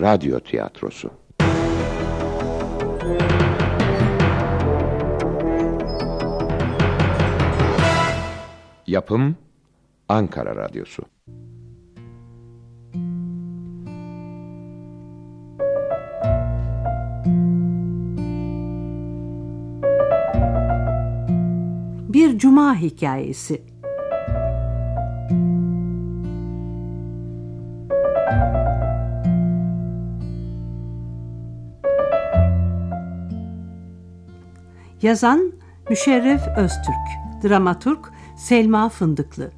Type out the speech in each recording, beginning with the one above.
Radyo Tiyatrosu. Yapım Ankara Radyosu. Bir Cuma Hikayesi Yazan Müşerref Öztürk Dramaturg Selma Fındıklı.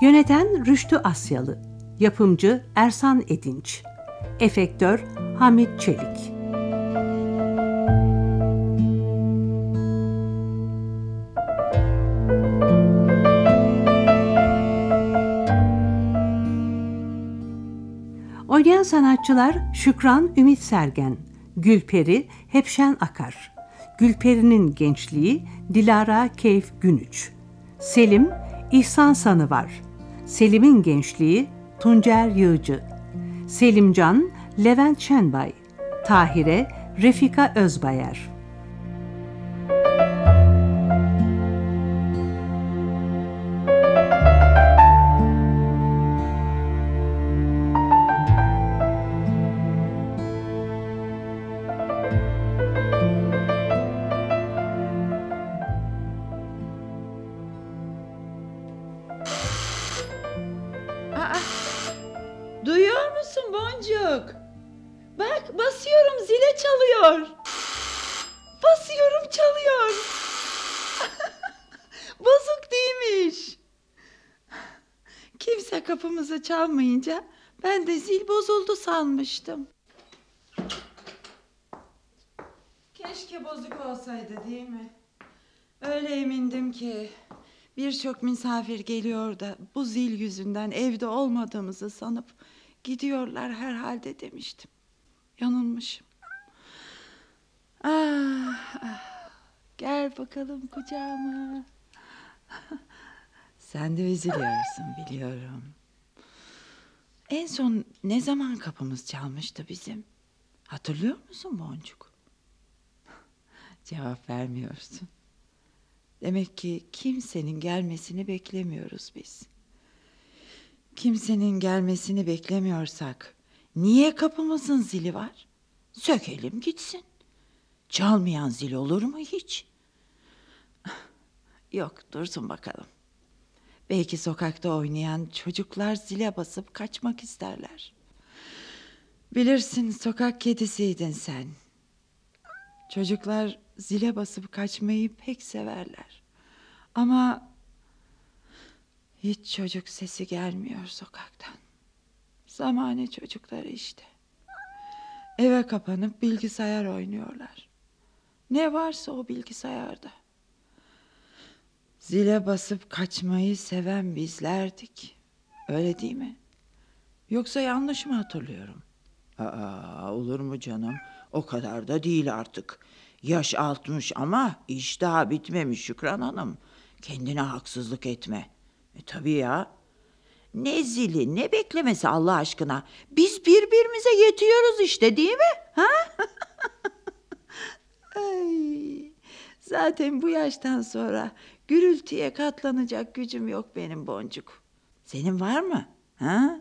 Yöneten Rüştü Asyalı. Yapımcı Ersan Edinç. Efektör Hamit Çelik. Oynayan sanatçılar Şükran Ümit Sergen, Gülperi Hepşen Akar, Gülperi'nin gençliği Dilara Keyf Günüç, Selim İhsan Sanıvar, Selim'in gençliği Tuncer Yığcı, Selimcan Levent Şenbay, Tahire Refika Özbayar. Kapımızı çalmayınca ben de zil bozuldu sanmıştım. Keşke bozuk olsaydı değil mi? Öyle emindim ki birçok misafir geliyor da bu zil yüzünden evde olmadığımızı sanıp gidiyorlar herhalde demiştim. Yanılmışım. Ah, ah. Gel bakalım kucağıma. Sen de üzülüyorsun biliyorum. En son ne zaman kapımız çalmıştı bizim? Hatırlıyor musun Boncuk? Cevap vermiyorsun. Demek ki kimsenin gelmesini beklemiyoruz biz. Kimsenin gelmesini beklemiyorsak niye kapımızın zili var? Sökelim gitsin. Çalmayan zil olur mu hiç? Yok dursun bakalım. Belki sokakta oynayan çocuklar zile basıp kaçmak isterler. Bilirsin sokak kedisiydin sen. Çocuklar zile basıp kaçmayı pek severler. Ama hiç çocuk sesi gelmiyor sokaktan. Zamane çocukları işte. Eve kapanıp bilgisayar oynuyorlar. Ne varsa o bilgisayarda. Zile basıp kaçmayı seven bizlerdik. Öyle değil mi? Yoksa yanlış mı hatırlıyorum? Aa, olur mu canım? O kadar da değil artık. Yaş altmış ama iş daha bitmemiş Şükran Hanım. Kendine haksızlık etme. E tabii ya. Ne zili ne beklemesi Allah aşkına. Biz birbirimize yetiyoruz işte değil mi? Ha? Ay, zaten bu yaştan sonra gürültüye katlanacak gücüm yok benim boncuk. Senin var mı? Ha?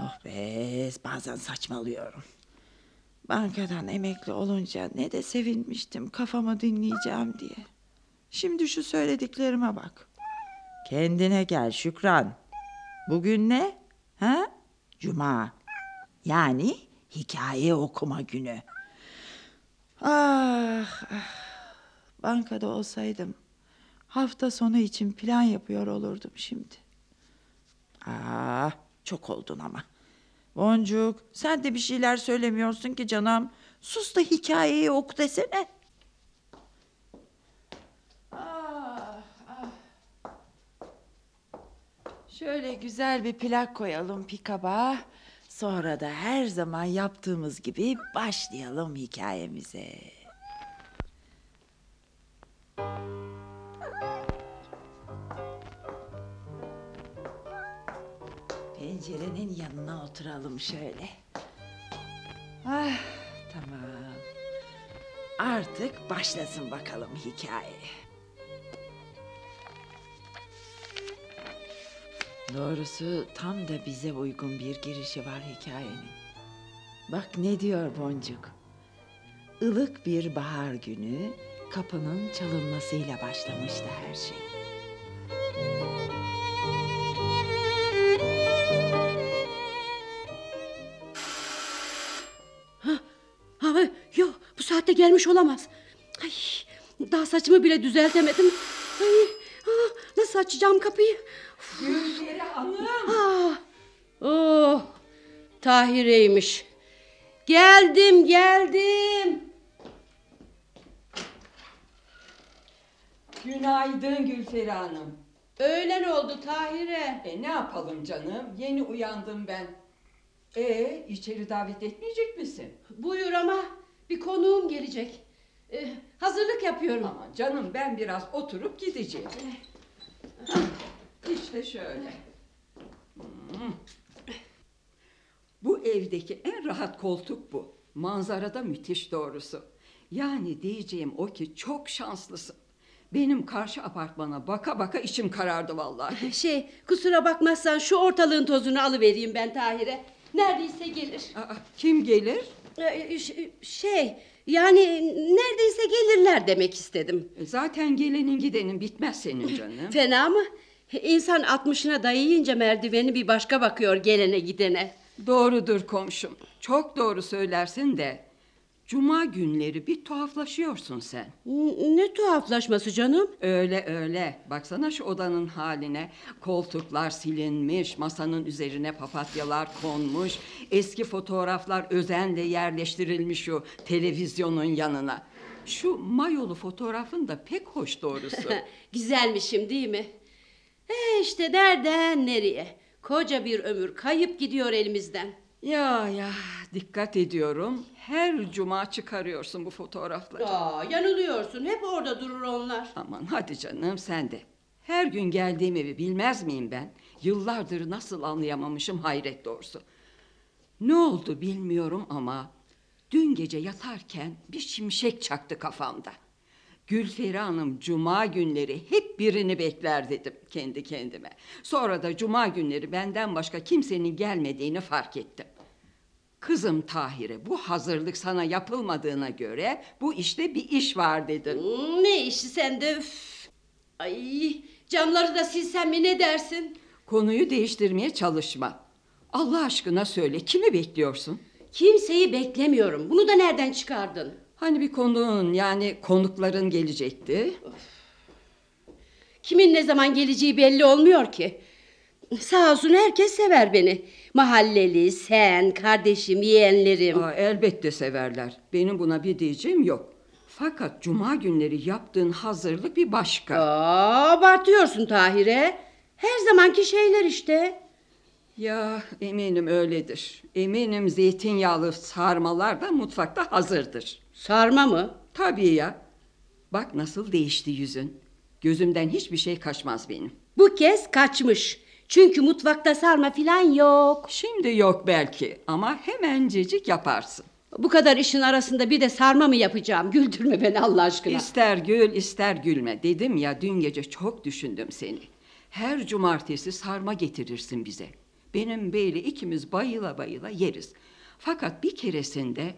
Oh be bazen saçmalıyorum. Bankadan emekli olunca ne de sevinmiştim kafamı dinleyeceğim diye. Şimdi şu söylediklerime bak. Kendine gel Şükran. Bugün ne? Ha? Cuma. Yani hikaye okuma günü. Ah, ah. Bankada olsaydım hafta sonu için plan yapıyor olurdum şimdi. Ah, çok oldun ama. Boncuk, sen de bir şeyler söylemiyorsun ki canım. Sus da hikayeyi oku desene. Ah, ah. Şöyle güzel bir plak koyalım pikaba. Sonra da her zaman yaptığımız gibi başlayalım hikayemize. Doğrusu tam da bize uygun bir girişi var hikayenin. Bak ne diyor Boncuk. Ilık bir bahar günü kapının çalınmasıyla başlamıştı her şey. Ha, yok bu saatte gelmiş olamaz. Ay, daha saçımı bile düzeltemedim. Ay, ah, nasıl açacağım kapıyı? Gülperi Hanım. Ah, oh, Tahire'ymiş. Geldim geldim. Günaydın Gülperi Hanım. Öğlen oldu Tahire. E ne yapalım canım? Yeni uyandım ben. E içeri davet etmeyecek misin? Buyur ama bir konuğum gelecek. Ee, hazırlık yapıyorum. Aman canım ben biraz oturup gideceğim. İşte şöyle. Hmm. Bu evdeki en rahat koltuk bu. Manzara da müthiş doğrusu. Yani diyeceğim o ki çok şanslısın. Benim karşı apartmana baka baka içim karardı vallahi. Şey kusura bakmazsan şu ortalığın tozunu alıvereyim ben Tahir'e. Neredeyse gelir. Aa, kim gelir? Ee, Şey yani neredeyse gelirler demek istedim. E, Zaten gelenin gidenin bitmez senin canım. Fena mı? İnsan altmışına dayayınca merdiveni bir başka bakıyor gelene gidene. Doğrudur komşum. Çok doğru söylersin de. Cuma günleri bir tuhaflaşıyorsun sen. Ne tuhaflaşması canım? Öyle öyle. Baksana şu odanın haline. Koltuklar silinmiş, masanın üzerine papatyalar konmuş, eski fotoğraflar özenle yerleştirilmiş şu televizyonun yanına. Şu mayolu fotoğrafın da pek hoş doğrusu. Güzelmişim değil mi? E işte nereden nereye? Koca bir ömür kayıp gidiyor elimizden. ya ya dikkat ediyorum. Her cuma çıkarıyorsun bu fotoğrafları. Aa, yanılıyorsun. Hep orada durur onlar. Aman hadi canım sen de. Her gün geldiğim evi bilmez miyim ben? Yıllardır nasıl anlayamamışım hayret doğrusu. Ne oldu bilmiyorum ama dün gece yatarken bir şimşek çaktı kafamda. Gülferi Hanım cuma günleri hep birini bekler dedim kendi kendime. Sonra da cuma günleri benden başka kimsenin gelmediğini fark ettim. Kızım Tahire bu hazırlık sana yapılmadığına göre bu işte bir iş var dedim. Hmm, ne işi sende? Üf. Ay, camları da silsem mi ne dersin? Konuyu değiştirmeye çalışma. Allah aşkına söyle kimi bekliyorsun? Kimseyi beklemiyorum. Bunu da nereden çıkardın? Hani bir konuğun yani konukların gelecekti. Kimin ne zaman geleceği belli olmuyor ki. Sağ olsun herkes sever beni. Mahalleli, sen, kardeşim, yeğenlerim. Aa, elbette severler. Benim buna bir diyeceğim yok. Fakat cuma günleri yaptığın hazırlık bir başka. Aa, abartıyorsun Tahire. Her zamanki şeyler işte. Ya eminim öyledir. Eminim zeytinyağlı sarmalar da mutfakta hazırdır. Sarma mı? Tabii ya. Bak nasıl değişti yüzün. Gözümden hiçbir şey kaçmaz benim. Bu kez kaçmış. Çünkü mutfakta sarma filan yok. Şimdi yok belki ama hemencecik yaparsın. Bu kadar işin arasında bir de sarma mı yapacağım? Güldürme beni Allah aşkına. İster gül ister gülme. Dedim ya dün gece çok düşündüm seni. Her cumartesi sarma getirirsin bize. Benim beyle ikimiz bayıla bayıla yeriz. Fakat bir keresinde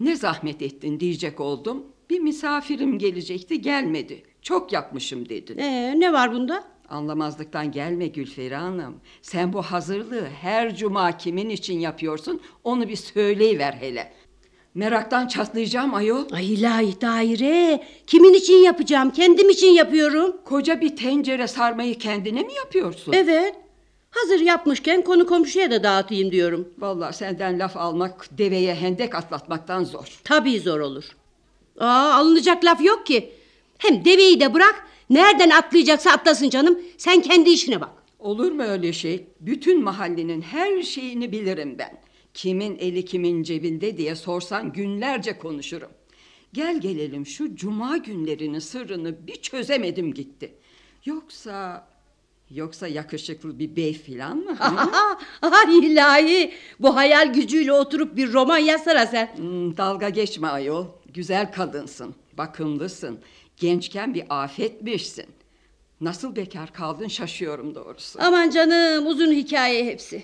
ne zahmet ettin diyecek oldum. Bir misafirim gelecekti gelmedi. Çok yapmışım dedin. Ee, ne var bunda? Anlamazlıktan gelme Gülferi Hanım. Sen bu hazırlığı her cuma kimin için yapıyorsun onu bir söyleyiver hele. Meraktan çatlayacağım ayol. Ay ilahi daire. Kimin için yapacağım? Kendim için yapıyorum. Koca bir tencere sarmayı kendine mi yapıyorsun? Evet. Hazır yapmışken konu komşuya da dağıtayım diyorum. Vallahi senden laf almak deveye hendek atlatmaktan zor. Tabii zor olur. Aa, alınacak laf yok ki. Hem deveyi de bırak. Nereden atlayacaksa atlasın canım. Sen kendi işine bak. Olur mu öyle şey? Bütün mahallenin her şeyini bilirim ben. Kimin eli kimin cebinde diye sorsan günlerce konuşurum. Gel gelelim şu cuma günlerinin sırrını bir çözemedim gitti. Yoksa Yoksa yakışıklı bir bey filan mı? Aha ilahi. Bu hayal gücüyle oturup bir roman yazsana sen. Hmm, dalga geçme ayol. Güzel kadınsın, bakımlısın. Gençken bir afetmişsin. Nasıl bekar kaldın şaşıyorum doğrusu. Aman canım uzun hikaye hepsi.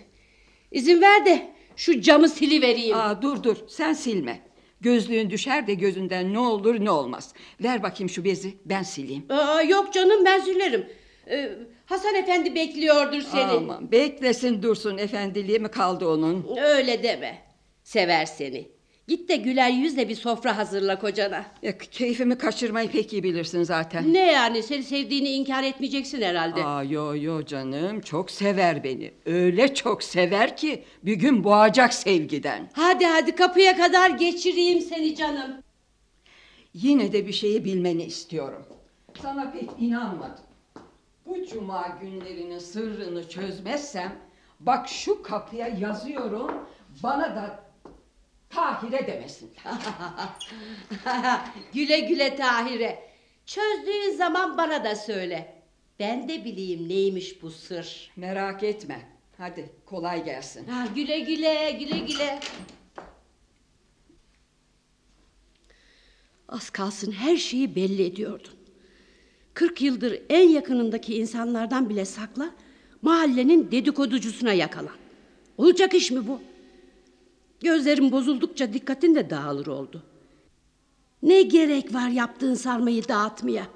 İzin ver de şu camı silivereyim. Aa, dur dur sen silme. Gözlüğün düşer de gözünden ne olur ne olmaz. Ver bakayım şu bezi ben sileyim. Aa, yok canım ben silerim. Ee, Hasan efendi bekliyordur seni. Aman beklesin dursun efendiliği mi kaldı onun? Öyle deme. Sever seni. Git de güler yüzle bir sofra hazırla kocana. Ya, keyfimi kaçırmayı pek iyi bilirsin zaten. Ne yani seni sevdiğini inkar etmeyeceksin herhalde. Aa, yo yo canım çok sever beni. Öyle çok sever ki bir gün boğacak sevgiden. Hadi hadi kapıya kadar geçireyim seni canım. Yine de bir şeyi bilmeni istiyorum. Sana pek inanmadım. Bu cuma günlerinin sırrını çözmezsem bak şu kapıya yazıyorum bana da Tahire demesinler. güle güle Tahire. Çözdüğün zaman bana da söyle. Ben de bileyim neymiş bu sır. Merak etme. Hadi kolay gelsin. Ha, güle güle güle güle. Az kalsın her şeyi belli ediyordun. Kırk yıldır en yakınındaki insanlardan bile sakla, mahallenin dedikoducusuna yakalan. Olacak iş mi bu? Gözlerim bozuldukça dikkatin de dağılır oldu. Ne gerek var yaptığın sarmayı dağıtmaya?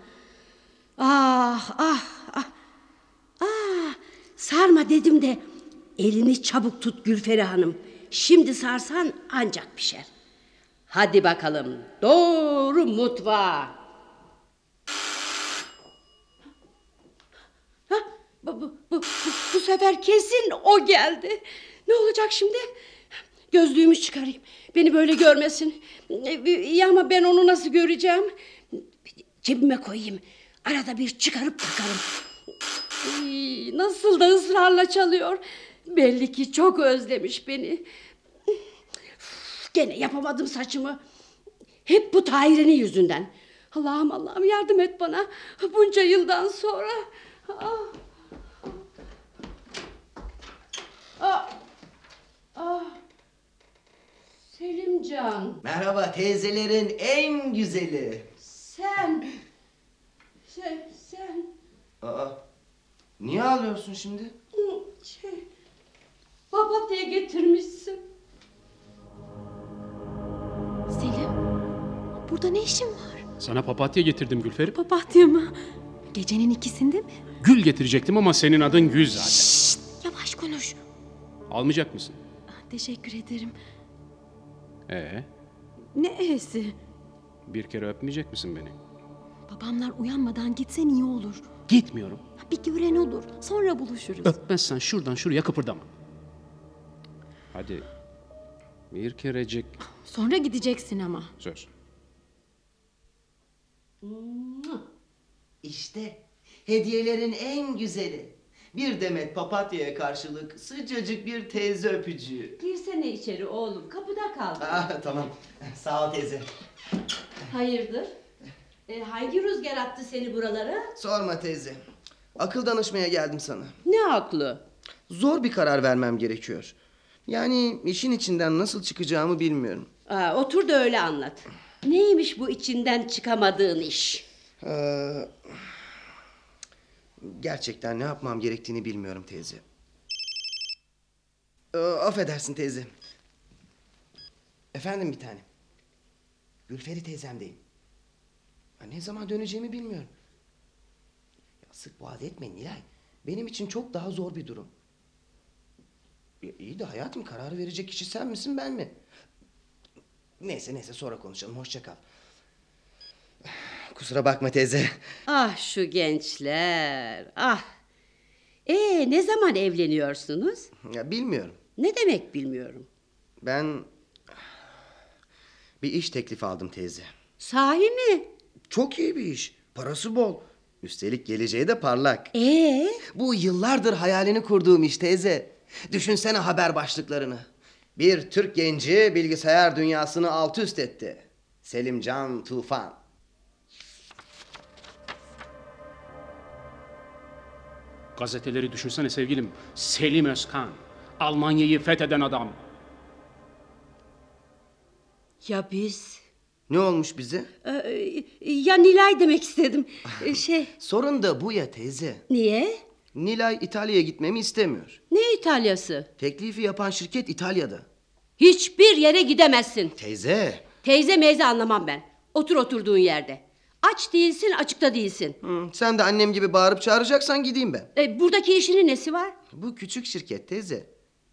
Ah ah ah. Ah sarma dedim de elini çabuk tut Gülferi Hanım. Şimdi sarsan ancak pişer. Hadi bakalım doğru mutfağa. Ha, bu, bu, bu, bu, sefer kesin o geldi. Ne olacak şimdi? Gözlüğümü çıkarayım. Beni böyle görmesin. Ya ama ben onu nasıl göreceğim? Cebime koyayım. Arada bir çıkarıp takarım. Ay, nasıl da ısrarla çalıyor. Belli ki çok özlemiş beni. Gene yapamadım saçımı. Hep bu Tahire'nin yüzünden. Allah'ım Allah'ım yardım et bana. Bunca yıldan sonra. Ah. Ah. Ah. Selimcan Merhaba teyzelerin en güzeli. sen şey sen Aa, niye ağlıyorsun şimdi? şey papatya getirmişsin. Selim, burada ne işin var? Sana papatya getirdim Gülferi. Papatya mı? Gecenin ikisinde mi? Gül getirecektim ama senin adın Gül zaten. Şşt, yavaş konuş. Almayacak mısın? Teşekkür ederim. Ee, Ne ehsi? bir kere öpmeyecek misin beni? Babamlar uyanmadan gitsen iyi olur. Gitmiyorum. Bir gören olur. Sonra buluşuruz. Öpmezsen şuradan şuraya kıpırdama. Hadi. Bir kerecik Sonra gideceksin ama. söz. İşte hediyelerin en güzeli. Bir demet papatyaya karşılık sıcacık bir teyze öpücüğü. Girsene içeri oğlum kapıda kaldı. Ah, tamam. Sağ ol teyze. Hayırdır? E, hangi rüzgar attı seni buralara? Sorma teyze. Akıl danışmaya geldim sana. Ne aklı? Zor bir karar vermem gerekiyor. Yani işin içinden nasıl çıkacağımı bilmiyorum. Aa, otur da öyle anlat. Neymiş bu içinden çıkamadığın iş? Ee, gerçekten ne yapmam gerektiğini bilmiyorum teyze. Ee, affedersin teyze. Efendim bir tane. Gülferi teyzemdeyim. Ya ne zaman döneceğimi bilmiyorum. Ya sık boğaz etme Nilay. Benim için çok daha zor bir durum. Ya iyi de hayatım kararı verecek kişi sen misin ben mi? Neyse neyse sonra konuşalım. Hoşça kal. Kusura bakma teyze. Ah şu gençler. Ah. E ne zaman evleniyorsunuz? Ya bilmiyorum. Ne demek bilmiyorum. Ben bir iş teklifi aldım teyze. Sahi mi? Çok iyi bir iş. Parası bol. Üstelik geleceği de parlak. Ee? Bu yıllardır hayalini kurduğum iş teyze. Düşünsene haber başlıklarını. Bir Türk genci bilgisayar dünyasını alt üst etti. Selimcan Tufan. Gazeteleri düşünsene sevgilim. Selim Özkan. Almanya'yı fetheden adam. Ya biz? Ne olmuş bize? Ee, ya Nilay demek istedim. Ee, şey, Sorun da bu ya teyze. niye? Nilay İtalya'ya gitmemi istemiyor. Ne İtalyası? Teklifi yapan şirket İtalya'da. Hiçbir yere gidemezsin. Teyze. Teyze meyze anlamam ben. Otur oturduğun yerde. Aç değilsin, açıkta değilsin. Hı, sen de annem gibi bağırıp çağıracaksan gideyim ben. Ee, buradaki işinin nesi var? Bu küçük şirket teyze.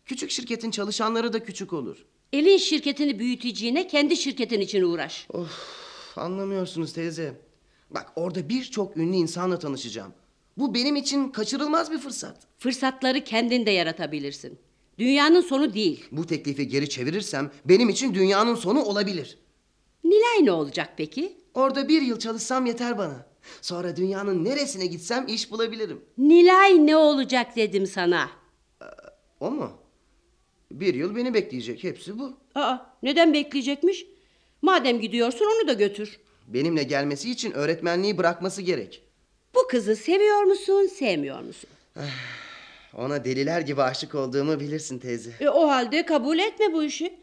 Küçük şirketin çalışanları da küçük olur. Elin şirketini büyüteceğine kendi şirketin için uğraş. Of, anlamıyorsunuz teyze. Bak orada birçok ünlü insanla tanışacağım. Bu benim için kaçırılmaz bir fırsat. Fırsatları kendin de yaratabilirsin. Dünyanın sonu değil. Bu teklifi geri çevirirsem benim için dünyanın sonu olabilir. Nilay ne olacak peki? Orada bir yıl çalışsam yeter bana. Sonra dünyanın neresine gitsem iş bulabilirim. Nilay ne olacak dedim sana. O mu? Bir yıl beni bekleyecek. Hepsi bu. Aa, neden bekleyecekmiş? Madem gidiyorsun onu da götür. Benimle gelmesi için öğretmenliği bırakması gerek. Bu kızı seviyor musun, sevmiyor musun? Ona deliler gibi aşık olduğumu bilirsin teyze. E, o halde kabul etme bu işi.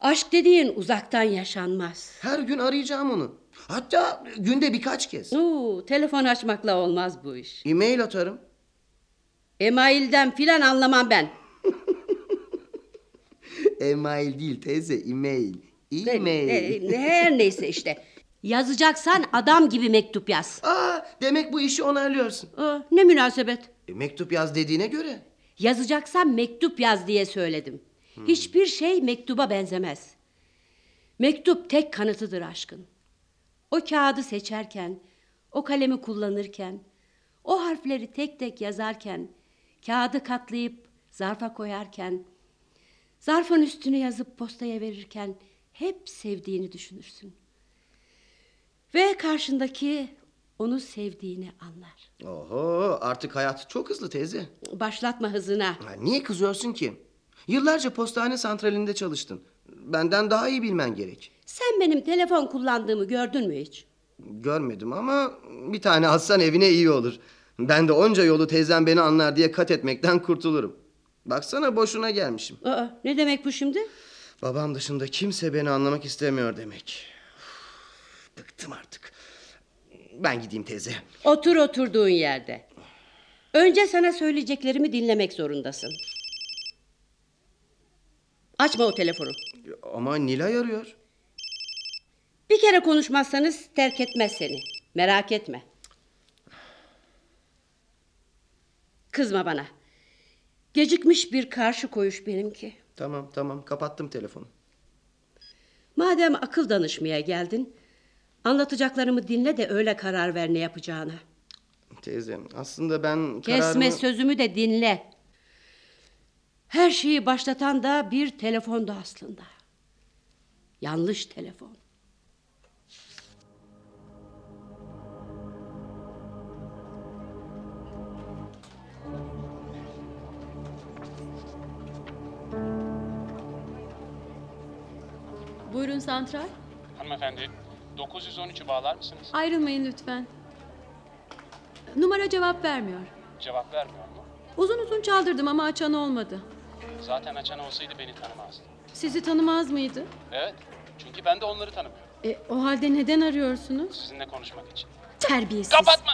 Aşk dediğin uzaktan yaşanmaz. Her gün arayacağım onu. Hatta günde birkaç kez. Oo, telefon açmakla olmaz bu iş. E-mail atarım. Emailden filan anlamam ben. E-mail değil teyze, e-mail. E-mail. E, e, her neyse işte. Yazacaksan adam gibi mektup yaz. Aa, demek bu işi onaylıyorsun. Aa, ne münasebet. E, mektup yaz dediğine göre. Yazacaksan mektup yaz diye söyledim. Hiçbir şey mektuba benzemez. Mektup tek kanıtıdır aşkın. O kağıdı seçerken, o kalemi kullanırken, o harfleri tek tek yazarken, kağıdı katlayıp zarfa koyarken, zarfın üstüne yazıp postaya verirken hep sevdiğini düşünürsün. Ve karşındaki onu sevdiğini anlar. Oho, artık hayat çok hızlı teyze. Başlatma hızına. Ha, niye kızıyorsun ki? Yıllarca postane santralinde çalıştın. Benden daha iyi bilmen gerek. Sen benim telefon kullandığımı gördün mü hiç? Görmedim ama bir tane alsan evine iyi olur. Ben de onca yolu teyzem beni anlar diye kat etmekten kurtulurum. Baksana boşuna gelmişim. Aa, ne demek bu şimdi? Babam dışında kimse beni anlamak istemiyor demek. Üf, Bıktım artık. Ben gideyim teyze. Otur oturduğun yerde. Önce sana söyleyeceklerimi dinlemek zorundasın. Açma o telefonu. Ama Nilay arıyor. Bir kere konuşmazsanız terk etmez seni. Merak etme. Kızma bana. Gecikmiş bir karşı koyuş benimki. Tamam tamam kapattım telefonu. Madem akıl danışmaya geldin, anlatacaklarımı dinle de öyle karar ver ne yapacağına. Teyze aslında ben Kesme kararımı... sözümü de dinle. Her şeyi başlatan da bir telefondu aslında. Yanlış telefon. Buyurun santral. Hanımefendi 913'ü bağlar mısınız? Ayrılmayın lütfen. Numara cevap vermiyor. Cevap vermiyor mu? Uzun uzun çaldırdım ama açan olmadı. Zaten açan olsaydı beni tanımazdı. Sizi tanımaz mıydı? Evet. Çünkü ben de onları tanımıyorum. E, o halde neden arıyorsunuz? Sizinle konuşmak için. Terbiyesiz. Kapatma!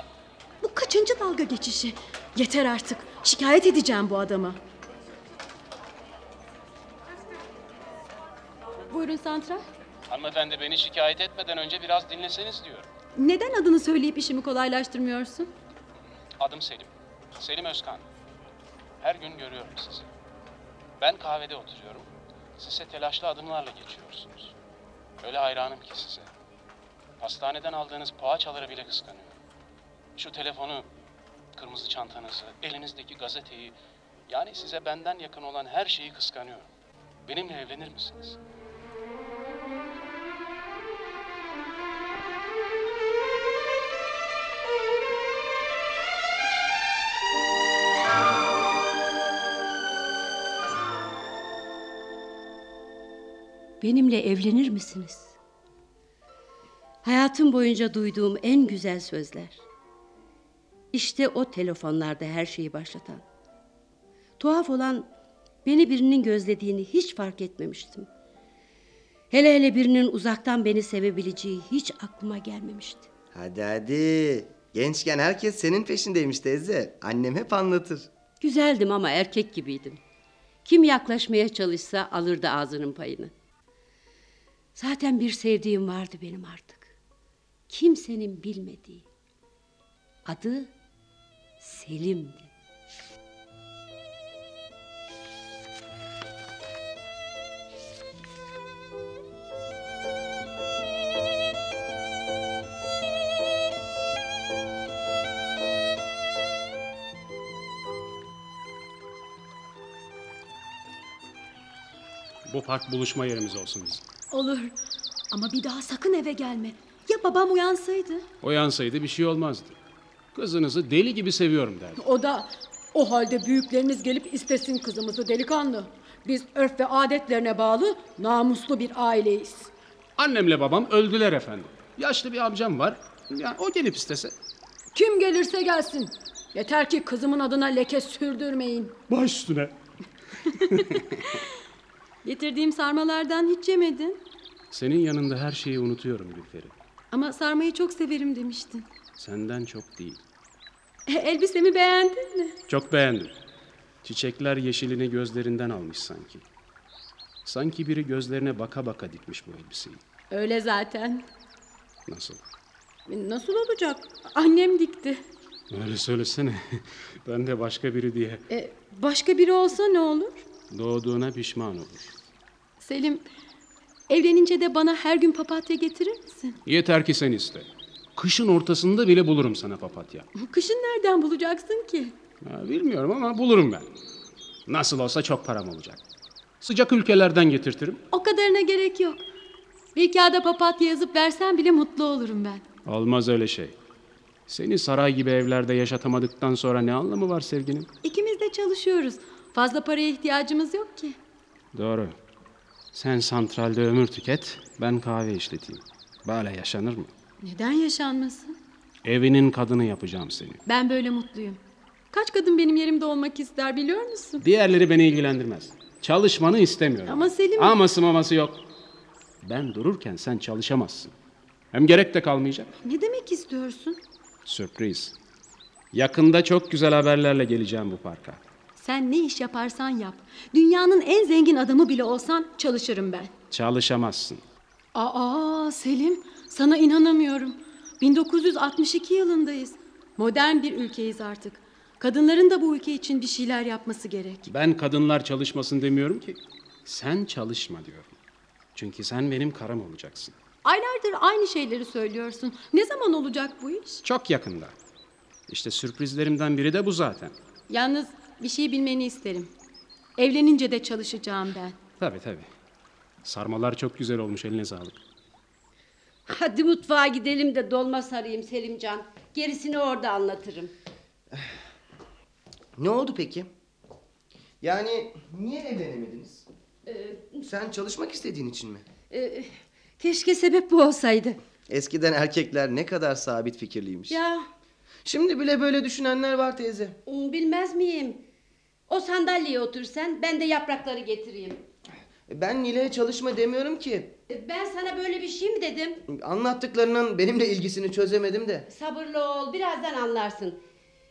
Bu kaçıncı dalga geçişi? Yeter artık. Şikayet edeceğim bu adama. Buyurun santral. Hanımefendi beni şikayet etmeden önce biraz dinleseniz diyorum. Neden adını söyleyip işimi kolaylaştırmıyorsun? Adım Selim. Selim Özkan. Her gün görüyorum sizi. Ben kahvede oturuyorum. Size telaşlı adımlarla geçiyorsunuz. Öyle hayranım ki size. Hastaneden aldığınız poğaçaları bile kıskanıyorum. Şu telefonu, kırmızı çantanızı, elinizdeki gazeteyi... Yani size benden yakın olan her şeyi kıskanıyorum. Benimle evlenir misiniz? Benimle evlenir misiniz? Hayatım boyunca duyduğum en güzel sözler. İşte o telefonlarda her şeyi başlatan. Tuhaf olan beni birinin gözlediğini hiç fark etmemiştim. Hele hele birinin uzaktan beni sevebileceği hiç aklıma gelmemişti. Hadi hadi. Gençken herkes senin peşindeymiş teyze. Annem hep anlatır. Güzeldim ama erkek gibiydim. Kim yaklaşmaya çalışsa alırdı ağzının payını. Zaten bir sevdiğim vardı benim artık. Kimsenin bilmediği. Adı Selim'di. Bu park buluşma yerimiz olsun bizim. Olur. Ama bir daha sakın eve gelme. Ya babam uyansaydı? Uyansaydı bir şey olmazdı. Kızınızı deli gibi seviyorum derdi. O da o halde büyükleriniz gelip istesin kızımızı delikanlı. Biz örf ve adetlerine bağlı namuslu bir aileyiz. Annemle babam öldüler efendim. Yaşlı bir amcam var. Yani o gelip istese. Kim gelirse gelsin. Yeter ki kızımın adına leke sürdürmeyin. Baş üstüne. Getirdiğim sarmalardan hiç yemedin. Senin yanında her şeyi unutuyorum Gülferi. Ama sarmayı çok severim demiştin. Senden çok değil. E, elbisemi beğendin mi? Çok beğendim. Çiçekler yeşilini gözlerinden almış sanki. Sanki biri gözlerine baka baka dikmiş bu elbiseyi. Öyle zaten. Nasıl? E, Nasıl olacak? Annem dikti. Öyle söylesene. ben de başka biri diye. E, başka biri olsa ne olur? Doğduğuna pişman olur. Selim, evlenince de bana her gün papatya getirir misin? Yeter ki sen iste. Kışın ortasında bile bulurum sana papatya. Kışın nereden bulacaksın ki? Ha, bilmiyorum ama bulurum ben. Nasıl olsa çok param olacak. Sıcak ülkelerden getirtirim. O kadarına gerek yok. Bir kağıda papatya yazıp versen bile mutlu olurum ben. Olmaz öyle şey. Seni saray gibi evlerde yaşatamadıktan sonra ne anlamı var sevginin? İkimiz de çalışıyoruz. Fazla paraya ihtiyacımız yok ki. Doğru. Sen santralde ömür tüket, ben kahve işleteyim. Böyle yaşanır mı? Neden yaşanmasın? Evinin kadını yapacağım seni. Ben böyle mutluyum. Kaç kadın benim yerimde olmak ister biliyor musun? Diğerleri beni ilgilendirmez. Çalışmanı istemiyorum. Ama Selim- Aması maması yok. Ben dururken sen çalışamazsın. Hem gerek de kalmayacak. Ne demek istiyorsun? Sürpriz. Yakında çok güzel haberlerle geleceğim bu parka. Sen ne iş yaparsan yap. Dünyanın en zengin adamı bile olsan çalışırım ben. Çalışamazsın. Aa Selim, sana inanamıyorum. 1962 yılındayız. Modern bir ülkeyiz artık. Kadınların da bu ülke için bir şeyler yapması gerek. Ben kadınlar çalışmasın demiyorum ki. Sen çalışma diyorum. Çünkü sen benim karım olacaksın. Aylardır aynı şeyleri söylüyorsun. Ne zaman olacak bu iş? Çok yakında. İşte sürprizlerimden biri de bu zaten. Yalnız bir şey bilmeni isterim. Evlenince de çalışacağım ben. Tabii tabii. Sarmalar çok güzel olmuş eline sağlık. Hadi mutfağa gidelim de dolma sarayım Selimcan. Gerisini orada anlatırım. Ne oldu peki? Yani niye evlenemediniz? Sen çalışmak istediğin için mi? Ee, keşke sebep bu olsaydı. Eskiden erkekler ne kadar sabit fikirliymiş. Ya Şimdi bile böyle düşünenler var teyze. hmm, bilmez miyim? O sandalyeye otur sen, ben de yaprakları getireyim. Ben Nile'ye çalışma demiyorum ki. Ee, Ben sana böyle bir şey mi dedim? Anlattıklarının benimle ilgisini çözemedim de. Sabırlı ol, birazdan anlarsın.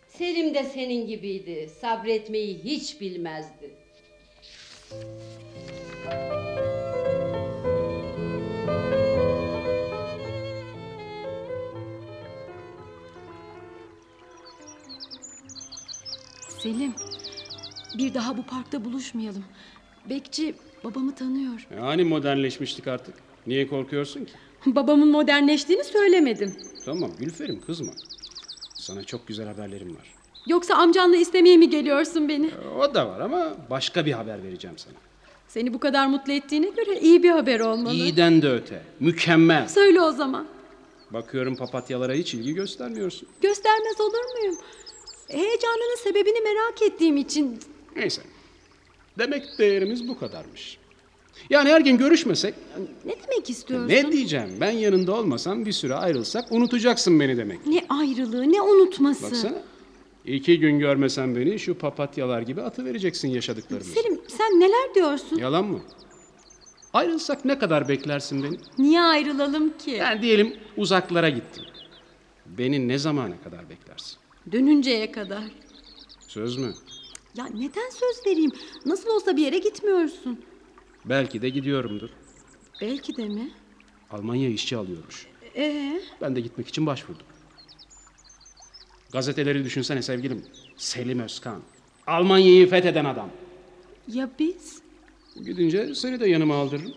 Selim de senin gibiydi. Sabretmeyi hiç bilmezdi. Selim, bir daha bu parkta buluşmayalım. Bekçi babamı tanıyor. Yani modernleşmiştik artık. Niye korkuyorsun ki? Babamın modernleştiğini söylemedim. Tamam Gülferim kızma. Sana çok güzel haberlerim var. Yoksa amcanla istemeye mi geliyorsun beni? O da var ama başka bir haber vereceğim sana. Seni bu kadar mutlu ettiğine göre iyi bir haber olmalı. İyiden de öte. Mükemmel. Söyle o zaman. Bakıyorum papatyalara hiç ilgi göstermiyorsun. Göstermez olur muyum? Heyecanının sebebini merak ettiğim için Neyse. Demek değerimiz bu kadarmış. Yani her gün görüşmesek Ne demek istiyorsun? ne diyeceğim? Ben yanında olmasam bir süre ayrılsak unutacaksın beni demek. Ne ayrılığı, ne unutması. Baksana. İki gün görmesen beni şu papatyalar gibi atı vereceksin yaşadıklarımızı. Selim sen neler diyorsun? Yalan mı? Ayrılsak ne kadar beklersin beni? Niye ayrılalım ki? Yani diyelim uzaklara gittin. Beni ne zamana kadar beklersin? Dönünceye kadar. Söz mü? Ya neden söz vereyim? Nasıl olsa bir yere gitmiyorsun. Belki de gidiyorumdur. Belki de mi? Almanya işçi alıyormuş. Ee, Ben de gitmek için başvurdum. Gazeteleri düşünsene sevgilim. Selim Özkan. Almanya'yı fetheden adam. ya biz? Gidince seni de yanıma aldırırım.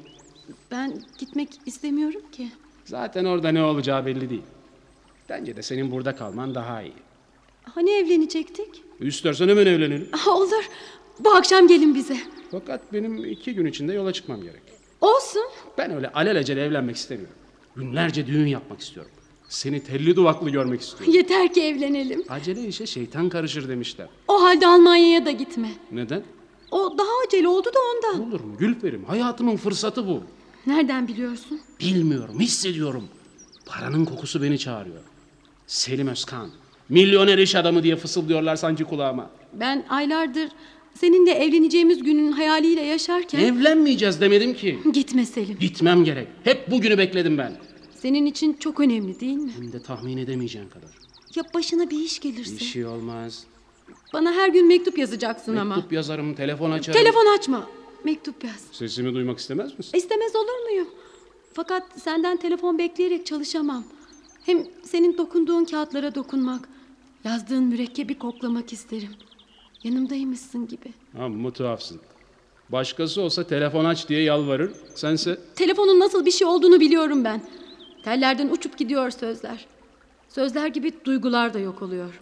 Ben gitmek istemiyorum ki. Zaten orada ne olacağı belli değil. Bence de senin burada kalman daha iyi. Hani evlenecektik? İstersen hemen evlenelim. Ah, olur. Bu akşam gelin bize. Fakat benim iki gün içinde yola çıkmam gerek. Olsun. Ben öyle alelacele evlenmek istemiyorum. Günlerce düğün yapmak istiyorum. Seni telli duvaklı görmek istiyorum. Yeter ki evlenelim. Acele işe şeytan karışır demişler. O halde Almanya'ya da gitme. Neden? O daha acele oldu da ondan. Olur mu Gülperim? Hayatımın fırsatı bu. Nereden biliyorsun? Bilmiyorum, hissediyorum. Paranın kokusu beni çağırıyor. Selim Özkan, milyoner iş adamı diye fısıldıyorlar sanki kulağıma. Ben aylardır seninle evleneceğimiz günün hayaliyle yaşarken... Evlenmeyeceğiz demedim ki. Gitme Selim. Gitmem gerek. Hep bugünü bekledim ben. Senin için çok önemli değil mi? Hem de tahmin edemeyeceğin kadar. Ya başına bir iş gelirse? Bir şey olmaz. Bana her gün mektup yazacaksın ama. Mektup yazarım, telefon açarım. Telefon açma. Mektup yaz. Sesimi duymak istemez misin? İstemez olur muyum? Fakat senden telefon bekleyerek çalışamam. Hem senin dokunduğun kağıtlara dokunmak, yazdığın mürekkebi koklamak isterim. Yanımdaymışsın gibi. Amma tuhafsın. Başkası olsa telefon aç diye yalvarır. Sense Telefonun nasıl bir şey olduğunu biliyorum ben. Tellerden uçup gidiyor sözler. Sözler gibi duygular da yok oluyor.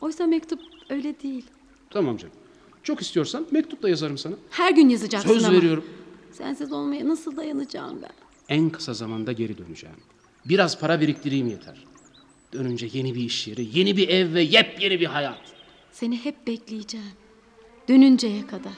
Oysa mektup öyle değil. tamam canım. Çok istiyorsan mektup da yazarım sana. Her gün yazacaksın Söz ama. veriyorum. Sensiz olmaya nasıl dayanacağım ben? En kısa zamanda geri döneceğim. Biraz para biriktireyim yeter. Dönünce yeni bir iş yeri, yeni bir ev ve yepyeni bir hayat. Seni hep bekleyeceğim. Dönünceye kadar.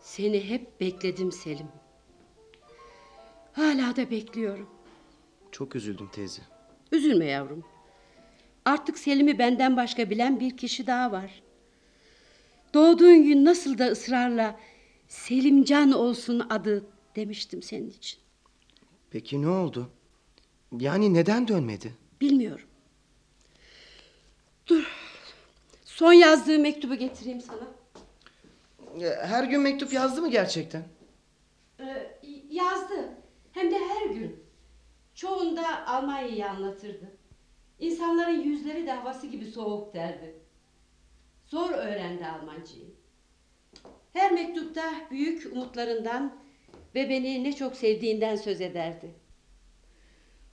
Seni hep bekledim Selim. Hala da bekliyorum. Çok üzüldüm teyze. Üzülme yavrum. Artık Selim'i benden başka bilen bir kişi daha var. Doğduğun gün nasıl da ısrarla Selimcan olsun adı demiştim senin için. Peki ne oldu? Yani neden dönmedi? Bilmiyorum. Dur. Son yazdığı mektubu getireyim sana. Her gün mektup yazdı mı gerçekten? Ee, yazdı. Hem de her gün. Çoğunda Almanya'yı anlatırdı. İnsanların yüzleri de havası gibi soğuk derdi. Zor öğrendi Almancayı. Her mektupta büyük umutlarından ve beni ne çok sevdiğinden söz ederdi.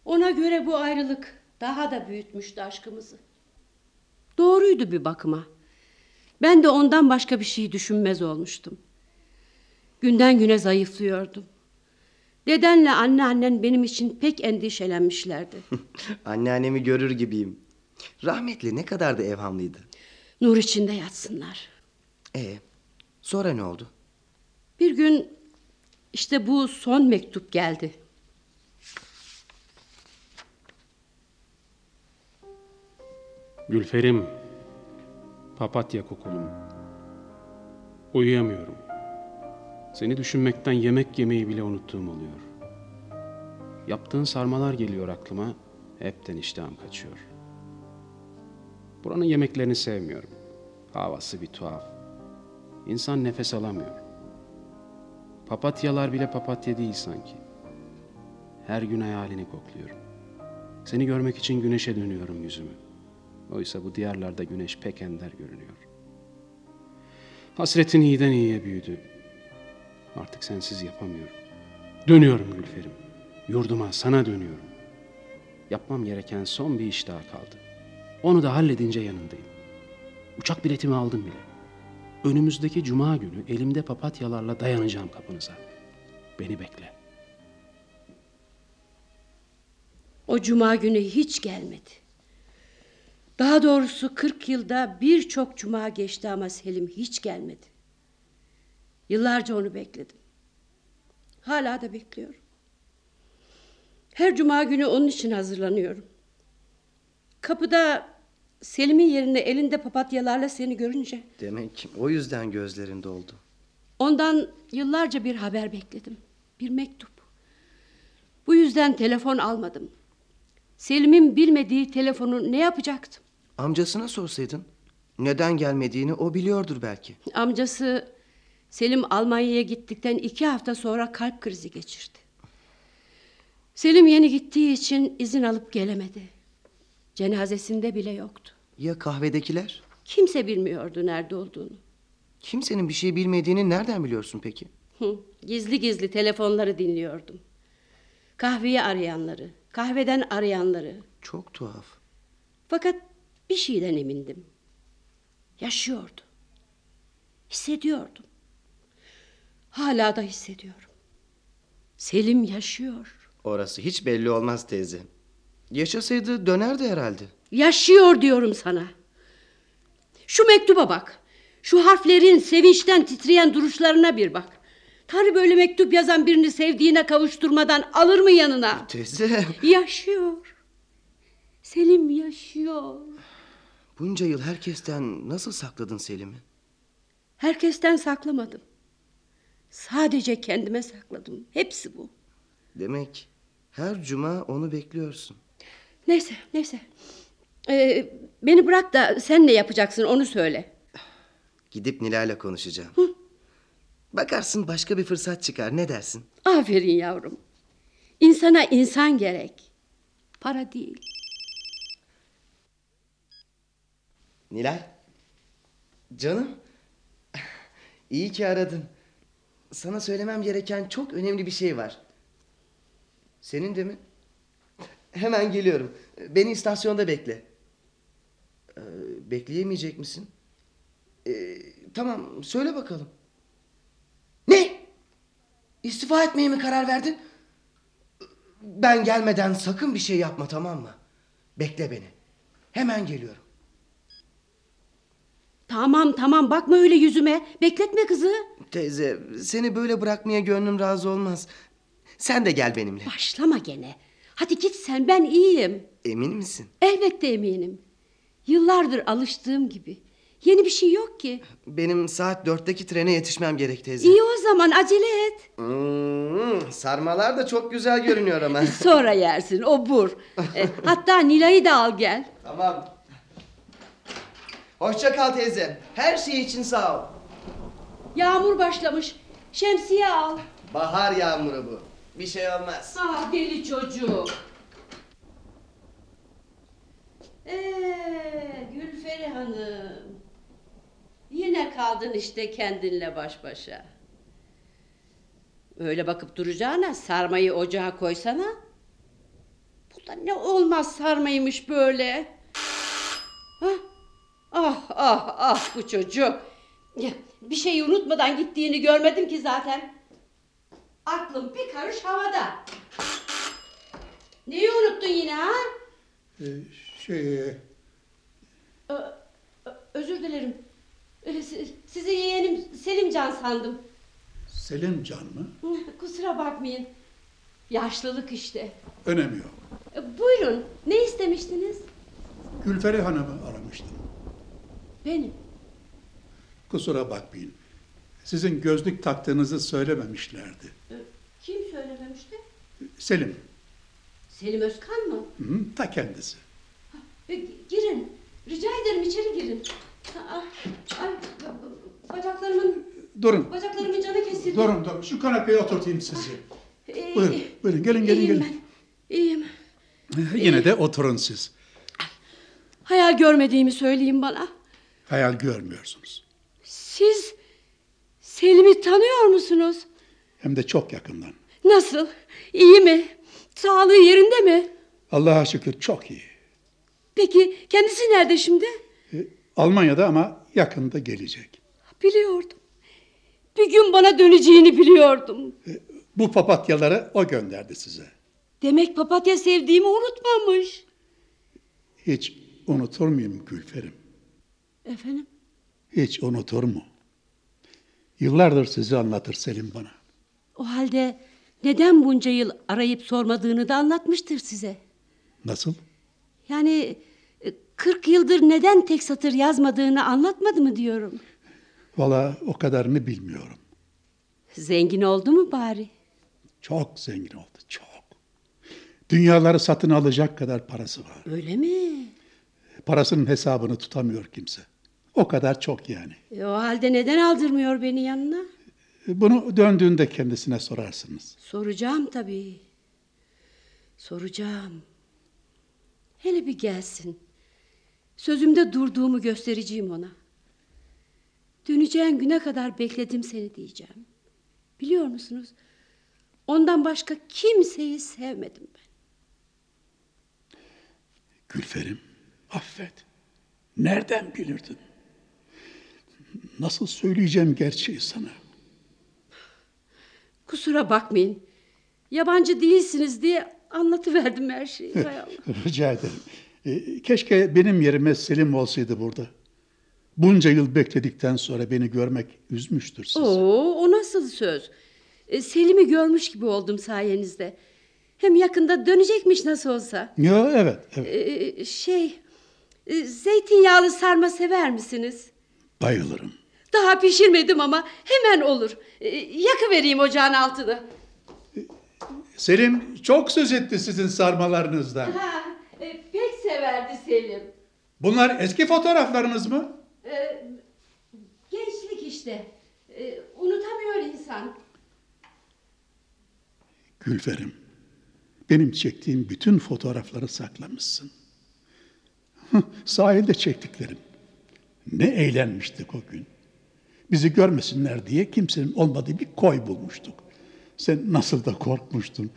Ona göre bu ayrılık daha da büyütmüştü aşkımızı. Doğruydu bir bakıma. Ben de ondan başka bir şey düşünmez olmuştum. Günden güne zayıflıyordum. Dedenle anneannen benim için pek endişelenmişlerdi. Anneannemi görür gibiyim. Rahmetli ne kadar da evhamlıydı. Nur içinde yatsınlar. E sonra ne oldu? Bir gün işte bu son mektup geldi. Gülferim, papatya kokulum. Uyuyamıyorum. Seni düşünmekten yemek yemeyi bile unuttuğum oluyor. Yaptığın sarmalar geliyor aklıma, hepten iştahım kaçıyor. Buranın yemeklerini sevmiyorum. Havası bir tuhaf. İnsan nefes alamıyor. Papatyalar bile papatya değil sanki. Her gün hayalini kokluyorum. Seni görmek için güneşe dönüyorum yüzümü. Oysa bu diyarlarda güneş pek ender görünüyor. Hasretin iyiden iyiye büyüdü. Artık sensiz yapamıyorum. Dönüyorum Gülferim. Yurduma sana dönüyorum. Yapmam gereken son bir iş daha kaldı. Onu da halledince yanındayım. Uçak biletimi aldım bile. Önümüzdeki cuma günü elimde papatyalarla dayanacağım kapınıza. Beni bekle. O cuma günü hiç gelmedi. Daha doğrusu 40 yılda birçok cuma geçti ama Selim hiç gelmedi. Yıllarca onu bekledim. Hala da bekliyorum. Her cuma günü onun için hazırlanıyorum. Kapıda Selim'in yerine elinde papatyalarla seni görünce Demek o yüzden gözlerin doldu. ondan yıllarca bir haber bekledim. Bir mektup. Bu yüzden telefon almadım. Selim'in bilmediği telefonu ne yapacaktım? Amcasına sorsaydın. Neden gelmediğini o biliyordur belki. Amcası Selim Almanya'ya gittikten iki hafta sonra kalp krizi geçirdi. Selim yeni gittiği için izin alıp gelemedi. Cenazesinde bile yoktu. Ya kahvedekiler? Kimse bilmiyordu nerede olduğunu. Kimsenin bir şey bilmediğini nereden biliyorsun peki? Hı, Gizli gizli telefonları dinliyordum. Kahveyi arayanları, kahveden arayanları. Çok tuhaf. Fakat bir şeyden emindim. Yaşıyordu. Hissediyordum. Hala da hissediyorum. Selim yaşıyor. Orası hiç belli olmaz teyze. Yaşasaydı dönerdi herhalde. Yaşıyor diyorum sana. Şu mektuba bak. Şu harflerin sevinçten titreyen duruşlarına bir bak. Tanrı böyle mektup yazan birini sevdiğine kavuşturmadan alır mı yanına? Teyze. Yaşıyor. Selim yaşıyor. Bunca yıl herkesten nasıl sakladın Selim'i? Herkesten saklamadım. Sadece kendime sakladım. Hepsi bu. Demek her cuma onu bekliyorsun. Neyse, neyse. Ee, beni bırak da sen ne yapacaksın onu söyle. Gidip Nilay'la konuşacağım. Bakarsın başka bir fırsat çıkar. Ne dersin? Aferin yavrum. İnsana insan gerek. Para değil. Nilay. Canım. İyi ki aradın. Sana söylemem gereken çok önemli bir şey var. Senin de mi? Hemen geliyorum. Beni istasyonda bekle. Ee, bekleyemeyecek misin? Ee, tamam söyle bakalım. Ne? İstifa etmeye mi karar verdin? Ben gelmeden sakın bir şey yapma tamam mı? Bekle beni. Hemen geliyorum. Tamam tamam bakma öyle yüzüme. Bekletme kızı. Teyze seni böyle bırakmaya gönlüm razı olmaz. Sen de gel benimle. Başlama gene. Hadi git sen ben iyiyim. Emin misin? Elbette eminim. Yıllardır alıştığım gibi. Yeni bir şey yok ki. Benim saat dörtteki trene yetişmem gerek teyze. İyi o zaman acele et. Hmm, sarmalar da çok güzel görünüyor ama. Sonra yersin o bur. E, hatta Nilay'ı da al gel. tamam. Hoşça kal teyze. Her şey için sağ ol. Yağmur başlamış. Şemsiye al. Bahar yağmuru bu. Bir şey olmaz. Ah deli çocuk. Ee, Gülferi Hanım. Yine kaldın işte kendinle baş başa. Öyle bakıp duracağına sarmayı ocağa koysana. Bu da ne olmaz sarmaymış böyle. Ah, ah, ah, bu çocuk. Bir şeyi unutmadan gittiğini görmedim ki zaten. Aklım bir karış havada. Neyi unuttun yine ha? Şey, Ö- ö- özür dilerim. Ee, si- Sizi yeğenim Selimcan sandım. Selimcan mı? Kusura bakmayın. Yaşlılık işte. Önemi yok. Ee, Buyurun. Ne istemiştiniz? Gülferi Hanım'ı aramıştım. Benim. Kusura bakmayın. Sizin gözlük taktığınızı söylememişlerdi. Ee, Kim söylememişti? Selim, Selim Özkan mı? hı, ta kendisi. Ee, Girin. Rica ederim içeri girin. Aa, Ay, bacaklarımın Durun, bacaklarımın canı kesildi. durun, durun. Şu kanepeye oturtayım sizi. Ee, Buyurun, buyurun. Gelin, gelin, iyiyim gelin. ben. İyiyim. Yine de oturun siz. Hayal görmediğimi söyleyin bana. Hayal görmüyorsunuz. Siz Selim'i tanıyor musunuz? Hem de çok yakından. Nasıl? İyi mi? Sağlığı yerinde mi? Allah'a şükür çok iyi. Peki kendisi nerede şimdi? E, Almanya'da ama yakında gelecek. Biliyordum. Bir gün bana döneceğini biliyordum. Bu papatyaları o gönderdi size. Demek papatya sevdiğimi unutmamış. Hiç unutur muyum Gülferim? Efendim? Hiç unutur mu? Yıllardır sizi anlatır Selim bana. O halde neden bunca yıl arayıp sormadığını da anlatmıştır size. Nasıl? Yani e, 40 yıldır neden tek satır yazmadığını anlatmadı mı diyorum. Valla o kadarını bilmiyorum. Zengin oldu mu bari? Çok zengin oldu, çok. Dünyaları satın alacak kadar parası var. Öyle mi? Parasının hesabını tutamıyor kimse. O kadar çok yani. E, o halde neden aldırmıyor beni yanına? Bunu döndüğünde kendisine sorarsınız. Soracağım tabii. Soracağım. Hele bir gelsin. Sözümde durduğumu göstereceğim ona. Döneceğin güne kadar bekledim seni diyeceğim. Biliyor musunuz? Ondan başka kimseyi sevmedim ben. Gülferim, affet. Nereden bilirdin? Nasıl söyleyeceğim gerçeği sana? Kusura bakmayın. Yabancı değilsiniz diye anlatıverdim her şeyi. Hay Allah. Rica ederim. E, keşke benim yerime Selim olsaydı burada. Bunca yıl bekledikten sonra beni görmek üzmüştür sizi. Oo, o nasıl söz? E, Selim'i görmüş gibi oldum sayenizde. Hem yakında dönecekmiş nasıl olsa. Ya evet, evet. E, şey, e, zeytinyağlı sarma sever misiniz? Bayılırım. Daha pişirmedim ama hemen olur. E, yakıvereyim ocağın altını. Selim çok söz etti sizin sarmalarınızdan. Ha, e, pek severdi Selim. Bunlar eski fotoğraflarınız mı? E, gençlik işte. E, unutamıyor insan. Gülferim, benim çektiğim bütün fotoğrafları saklamışsın. Sahilde çektiklerim. Ne eğlenmiştik o gün. Bizi görmesinler diye kimsenin olmadığı bir koy bulmuştuk. Sen nasıl da korkmuştun.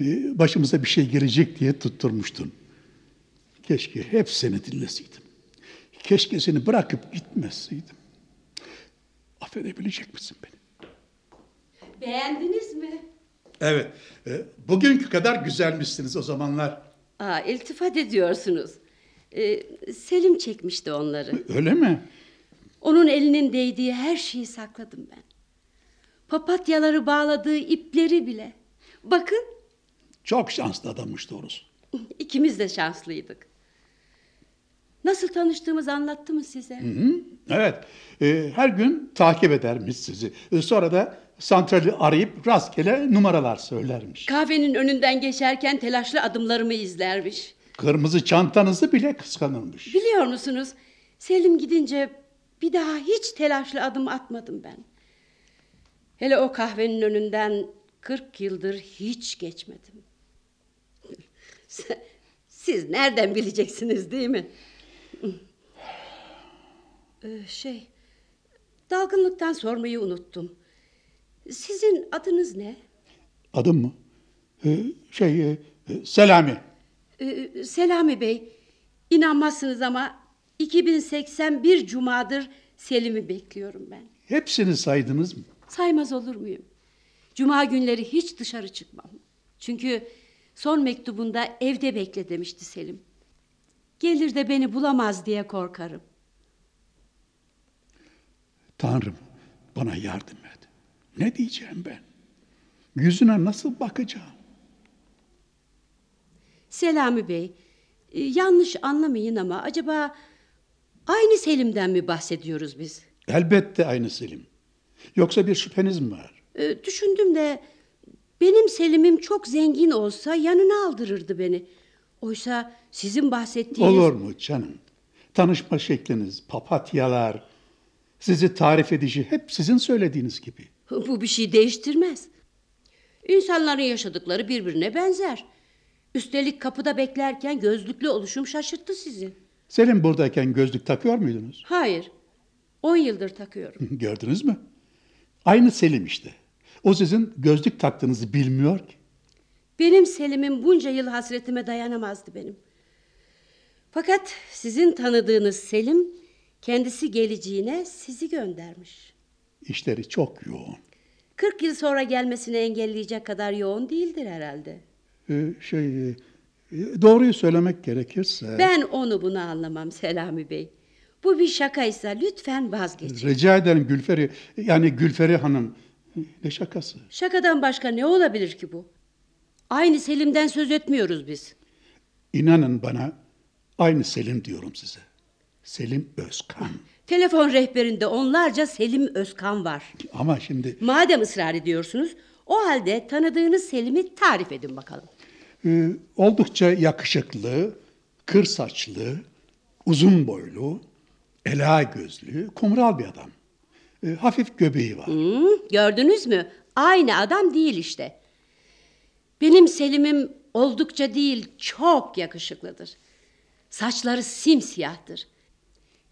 Ee, Başımıza bir şey gelecek diye tutturmuştun. Keşke hep seni dinleseydim. Keşke seni bırakıp gitmeseydim. Affedebilecek misin beni? Beğendiniz mi? Evet. e, Bugünkü kadar güzelmişsiniz o zamanlar. Aa, iltifat ediyorsunuz. E, Selim çekmişti onları. Öyle mi? Onun elinin değdiği her şeyi sakladım ben. Papatyaları bağladığı ipleri bile. Bakın Çok şanslı adammış doğrusu. ikimiz de şanslıydık. Nasıl tanıştığımızı anlattı mı size? Hı, Evet. e, her gün takip edermiş sizi. E, sonra da santrali arayıp rastgele numaralar söylermiş. Kahvenin önünden geçerken telaşlı adımlarımı izlermiş. Kırmızı çantanızı bile kıskanırmış. Biliyor musunuz? Selim gidince bir daha hiç telaşlı adım atmadım ben. Hele o kahvenin önünden 40 yıldır hiç geçmedim. Siz nereden bileceksiniz değil mi? Ee, şey, dalgınlıktan sormayı unuttum. Sizin adınız ne? Adım mı? E, şey, e, Selami. Ee, Selami Bey, inanmazsınız ama 2081 cumadır Selim'i bekliyorum ben. Hepsini saydınız mı? Saymaz olur muyum? Cuma günleri hiç dışarı çıkmam. Çünkü son mektubunda evde bekle demişti Selim. Gelir de beni bulamaz diye korkarım. Tanrım bana yardım et. Ne diyeceğim ben? Yüzüne nasıl bakacağım? Selami Bey, e, yanlış anlamayın ama acaba aynı Selim'den mi bahsediyoruz biz? Elbette aynı Selim. Yoksa bir şüpheniz mi var? E, düşündüm de benim Selim'im çok zengin olsa yanına aldırırdı beni. Oysa sizin bahsettiğiniz... Olur mu canım? Tanışma şekliniz, papatyalar, sizi tarif edişi hep sizin söylediğiniz gibi. Bu bir şey değiştirmez. İnsanların yaşadıkları birbirine benzer. Üstelik kapıda beklerken gözlüklü oluşum şaşırttı sizi. Selim buradayken gözlük takıyor muydunuz? Hayır. On yıldır takıyorum. Gördünüz mü? Aynı Selim işte. O sizin gözlük taktığınızı bilmiyor ki. Benim Selim'im bunca yıl hasretime dayanamazdı benim. Fakat sizin tanıdığınız Selim kendisi geleceğine sizi göndermiş. İşleri çok yoğun. 40 yıl sonra gelmesini engelleyecek kadar yoğun değildir herhalde. Ee, şey, e, doğruyu söylemek gerekirse... Ben onu bunu anlamam Selami Bey. Bu bir şakaysa lütfen vazgeçin. Rica ederim Gülferi, yani Gülferi Hanım. Ne şakası? Şakadan başka ne olabilir ki bu? Aynı Selim'den söz etmiyoruz biz. İnanın bana, aynı Selim diyorum size. Selim Özkan. Telefon rehberinde onlarca Selim Özkan var. Ama şimdi Madem ısrar ediyorsunuz, o halde tanıdığınız Selim'i tarif edin bakalım. E, oldukça yakışıklı, kır saçlı, uzun boylu, ela gözlü, kumral bir adam. E, hafif göbeği var. Hı, gördünüz mü? Aynı adam değil işte. Benim Selim'im oldukça değil, çok yakışıklıdır. Saçları simsiyahtır.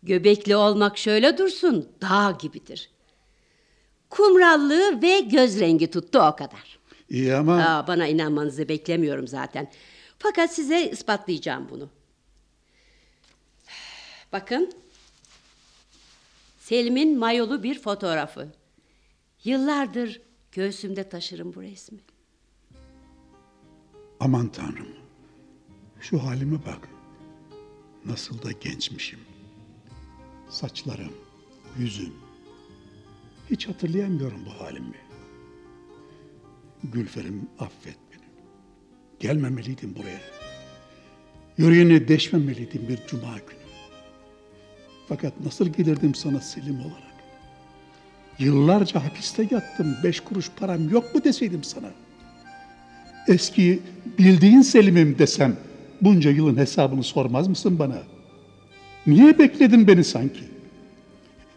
Göbekli olmak şöyle dursun, dağ gibidir. Kumrallığı ve göz rengi tuttu o kadar. İyi ama Aa, bana inanmanızı beklemiyorum zaten. Fakat size ispatlayacağım bunu. Bakın. Selim'in mayolu bir fotoğrafı. Yıllardır göğsümde taşırım bu resmi. aman tanrım. Şu halime bak. Nasıl da gençmişim. Saçlarım, yüzüm. Hiç hatırlayamıyorum bu halimi. Gülferim affet beni. Gelmemeliydim buraya. Yüreğine deşmemeliydim bir cuma günü. Fakat nasıl gelirdim sana Selim olarak? Yıllarca hapiste yattım, beş kuruş param yok mu deseydim sana? Eski bildiğin Selim'im desem bunca yılın hesabını sormaz mısın bana? Niye bekledin beni sanki?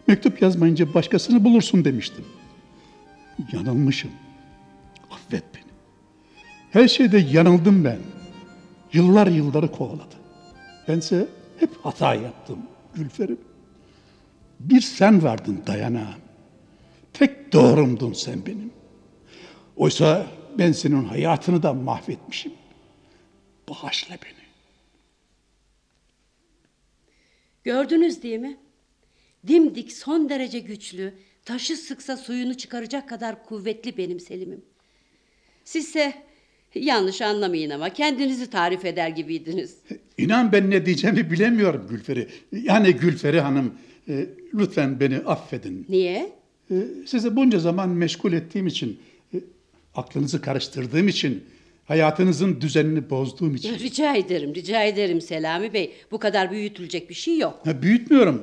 Mektup yazmayınca başkasını bulursun demiştim. Yanılmışım. Her şeyde yanıldım ben. Yıllar yılları kovaladı. Bense hep hata yaptım Gülferim. Bir sen vardın dayanağım. Tek doğrumdun sen benim. Oysa ben senin hayatını da mahvetmişim. Bağışla beni. Gördünüz değil mi? Dimdik son derece güçlü, taşı sıksa suyunu çıkaracak kadar kuvvetli benim Selim'im. Sizse yanlış anlamayın ama kendinizi tarif eder gibiydiniz. İnan ben ne diyeceğimi bilemiyorum Gülferi. Yani Gülferi Hanım e, lütfen beni affedin. Niye? E, sizi bunca zaman meşgul ettiğim için, e, aklınızı karıştırdığım için, hayatınızın düzenini bozduğum için. Rica ederim, rica ederim Selami Bey. Bu kadar büyütülecek bir şey yok. Ha, büyütmüyorum.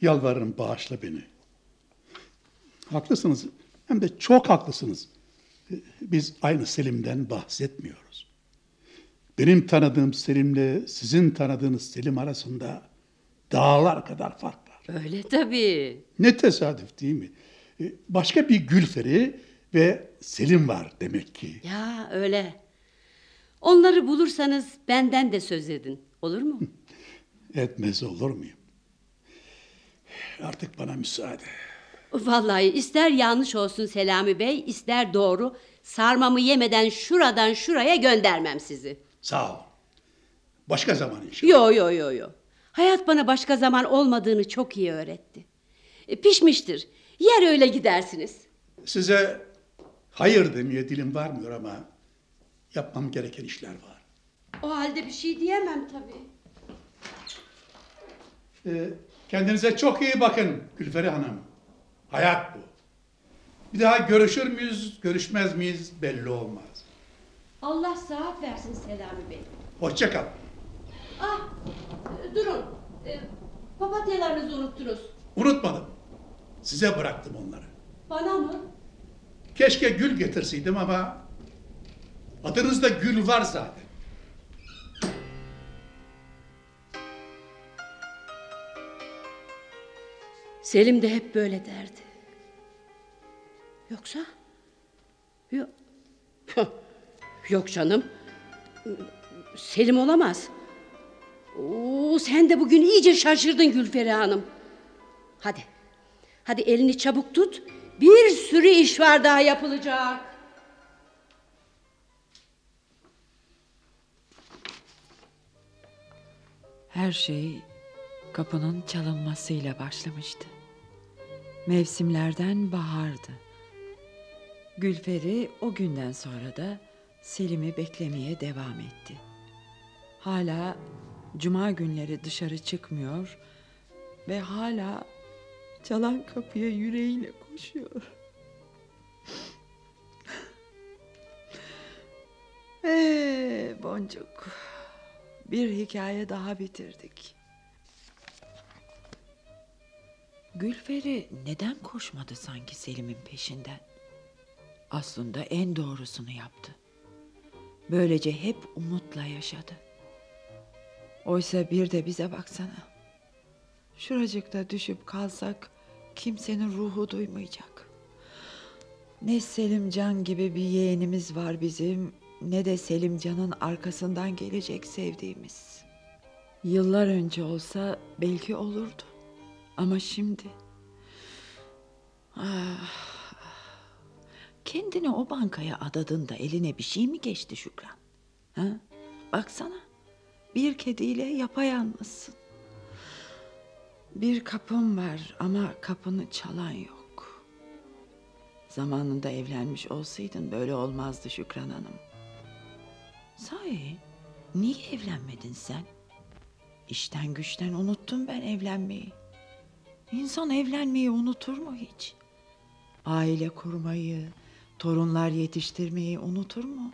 Yalvarırım bağışla beni. Haklısınız. Hem de çok haklısınız. Biz aynı Selim'den bahsetmiyoruz. Benim tanıdığım Selim'le sizin tanıdığınız Selim arasında dağlar kadar fark var. Öyle tabii. Ne tesadüf değil mi? E, Başka bir Gülferi ve Selim var demek ki. Ya öyle. Onları bulursanız benden de söz edin. Olur mu? Etmez olur muyum? Artık bana müsaade. Vallahi ister yanlış olsun Selami Bey, ister doğru. Sarmamı yemeden şuradan şuraya göndermem sizi. Sağ ol. Başka zaman inşallah. Yo yo yo yo. Hayat bana başka zaman olmadığını çok iyi öğretti. E, pişmiştir. Yer öyle gidersiniz. Size hayır demeye dilim varmıyor ama yapmam gereken işler var. O halde bir şey diyemem tabii. Ee, kendinize çok iyi bakın Gülferi Hanım. Hayat bu. Bir daha görüşür müyüz, görüşmez miyiz belli olmaz. Allah sıhhat versin Selami Bey. Hoşça kal. Ah, durun. E, papatyalarınızı unuttunuz. Unutmadım. Size bıraktım onları. Bana mı? Keşke gül getirseydim ama adınızda gül var zaten. Selim de hep böyle derdi. Yoksa? Yok. Yok canım. Selim olamaz. Oo, sen de bugün iyice şaşırdın Gülferi Hanım. Hadi. Hadi elini çabuk tut. Bir sürü iş var daha yapılacak. Her şey kapının çalınmasıyla başlamıştı. Mevsimlerden bahardı. Gülferi o günden sonra da Selim'i beklemeye devam etti. Hala cuma günleri dışarı çıkmıyor ve hala çalan kapıya yüreğiyle koşuyor. Ee, boncuk. Bir hikaye daha bitirdik. Gülferi neden koşmadı sanki Selim'in peşinden? Aslında en doğrusunu yaptı. Böylece hep umutla yaşadı. Oysa bir de bize baksana. Şuracıkta düşüp kalsak kimsenin ruhu duymayacak. Ne Selimcan gibi bir yeğenimiz var bizim ne de Selimcan'ın arkasından gelecek sevdiğimiz. Yıllar önce olsa belki olurdu. Ama şimdi... Ah, kendini o bankaya adadığında eline bir şey mi geçti Şükran? Ha? Baksana bir kediyle yapayalnızsın. Bir kapım var ama kapını çalan yok. Zamanında evlenmiş olsaydın böyle olmazdı Şükran Hanım. Sahi niye evlenmedin sen? İşten güçten unuttum ben evlenmeyi. İnsan evlenmeyi unutur mu hiç? Aile kurmayı, torunlar yetiştirmeyi unutur mu?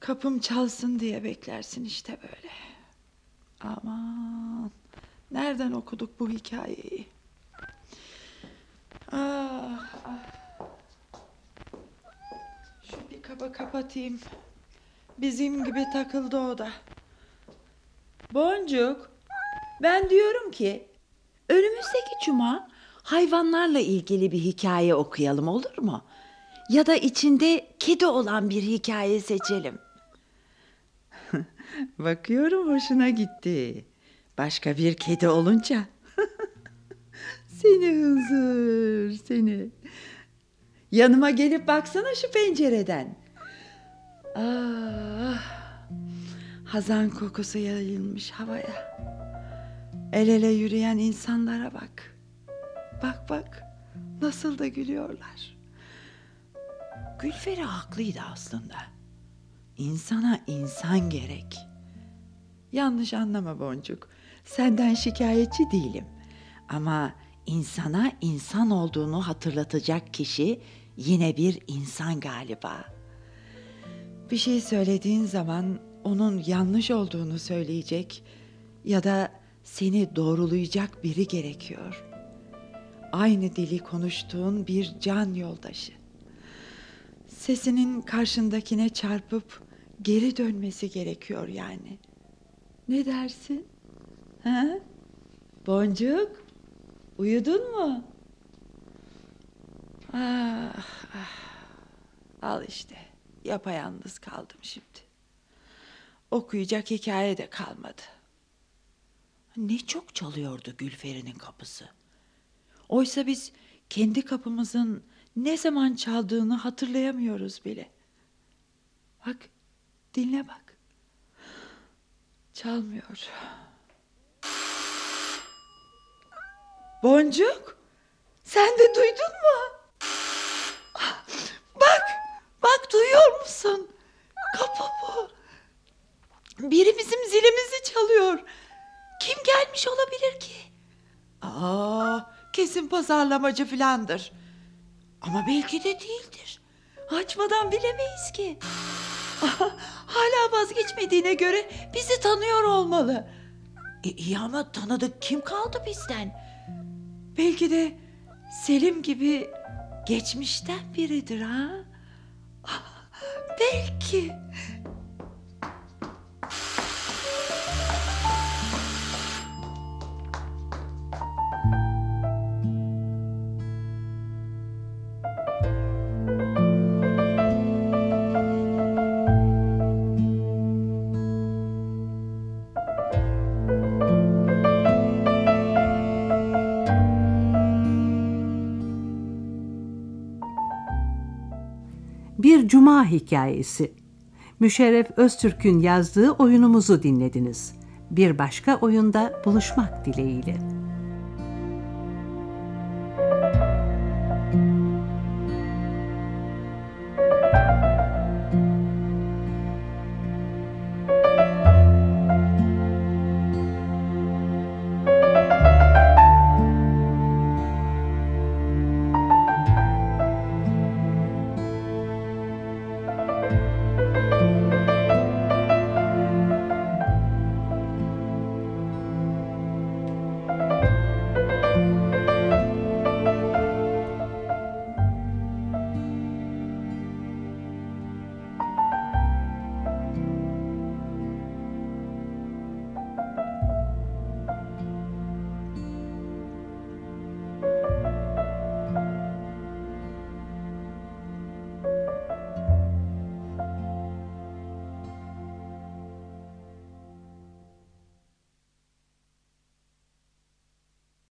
Kapım çalsın diye beklersin işte böyle. Aman, nereden okuduk bu hikayeyi? Ah, ah. Şu bir kaba kapatayım. Bizim gibi takıldı o da. Boncuk, ben diyorum ki önümüzdeki cuma hayvanlarla ilgili bir hikaye okuyalım olur mu? Ya da içinde kedi olan bir hikaye seçelim. Bakıyorum hoşuna gitti. Başka bir kedi olunca. seni hızır seni. Yanıma gelip baksana şu pencereden. Ah, hazan kokusu yayılmış havaya. El ele yürüyen insanlara bak. Bak bak nasıl da gülüyorlar. Gülferi haklıydı aslında. İnsana insan gerek. Yanlış anlama Boncuk. Senden şikayetçi değilim. Ama insana insan olduğunu hatırlatacak kişi yine bir insan galiba. Bir şey söylediğin zaman onun yanlış olduğunu söyleyecek ya da seni doğrulayacak biri gerekiyor. Aynı dili konuştuğun bir can yoldaşı. Sesinin karşındakine çarpıp geri dönmesi gerekiyor yani. Ne dersin? Ha? Boncuk, uyudun mu? Ah, ah. Al işte, yapayalnız kaldım şimdi. Okuyacak hikaye de kalmadı. Ne çok çalıyordu Gülferi'nin kapısı. Oysa biz kendi kapımızın ne zaman çaldığını hatırlayamıyoruz bile. Bak, dinle bak. Çalmıyor. Boncuk, sen de duydun mu? Bak, bak duyuyor musun? Kapı bu. Biri bizim zilimizi çalıyor. Kim gelmiş olabilir ki? Aa, kesin pazarlamacı filandır. Ama belki de değildir. Açmadan bilemeyiz ki. Hala vazgeçmediğine göre bizi tanıyor olmalı. E, iyi ama tanıdık kim kaldı bizden? Belki de Selim gibi geçmişten biridir ha? Belki. Cuma Hikayesi Müşerref Öztürk'ün yazdığı oyunumuzu dinlediniz. Bir başka oyunda buluşmak dileğiyle.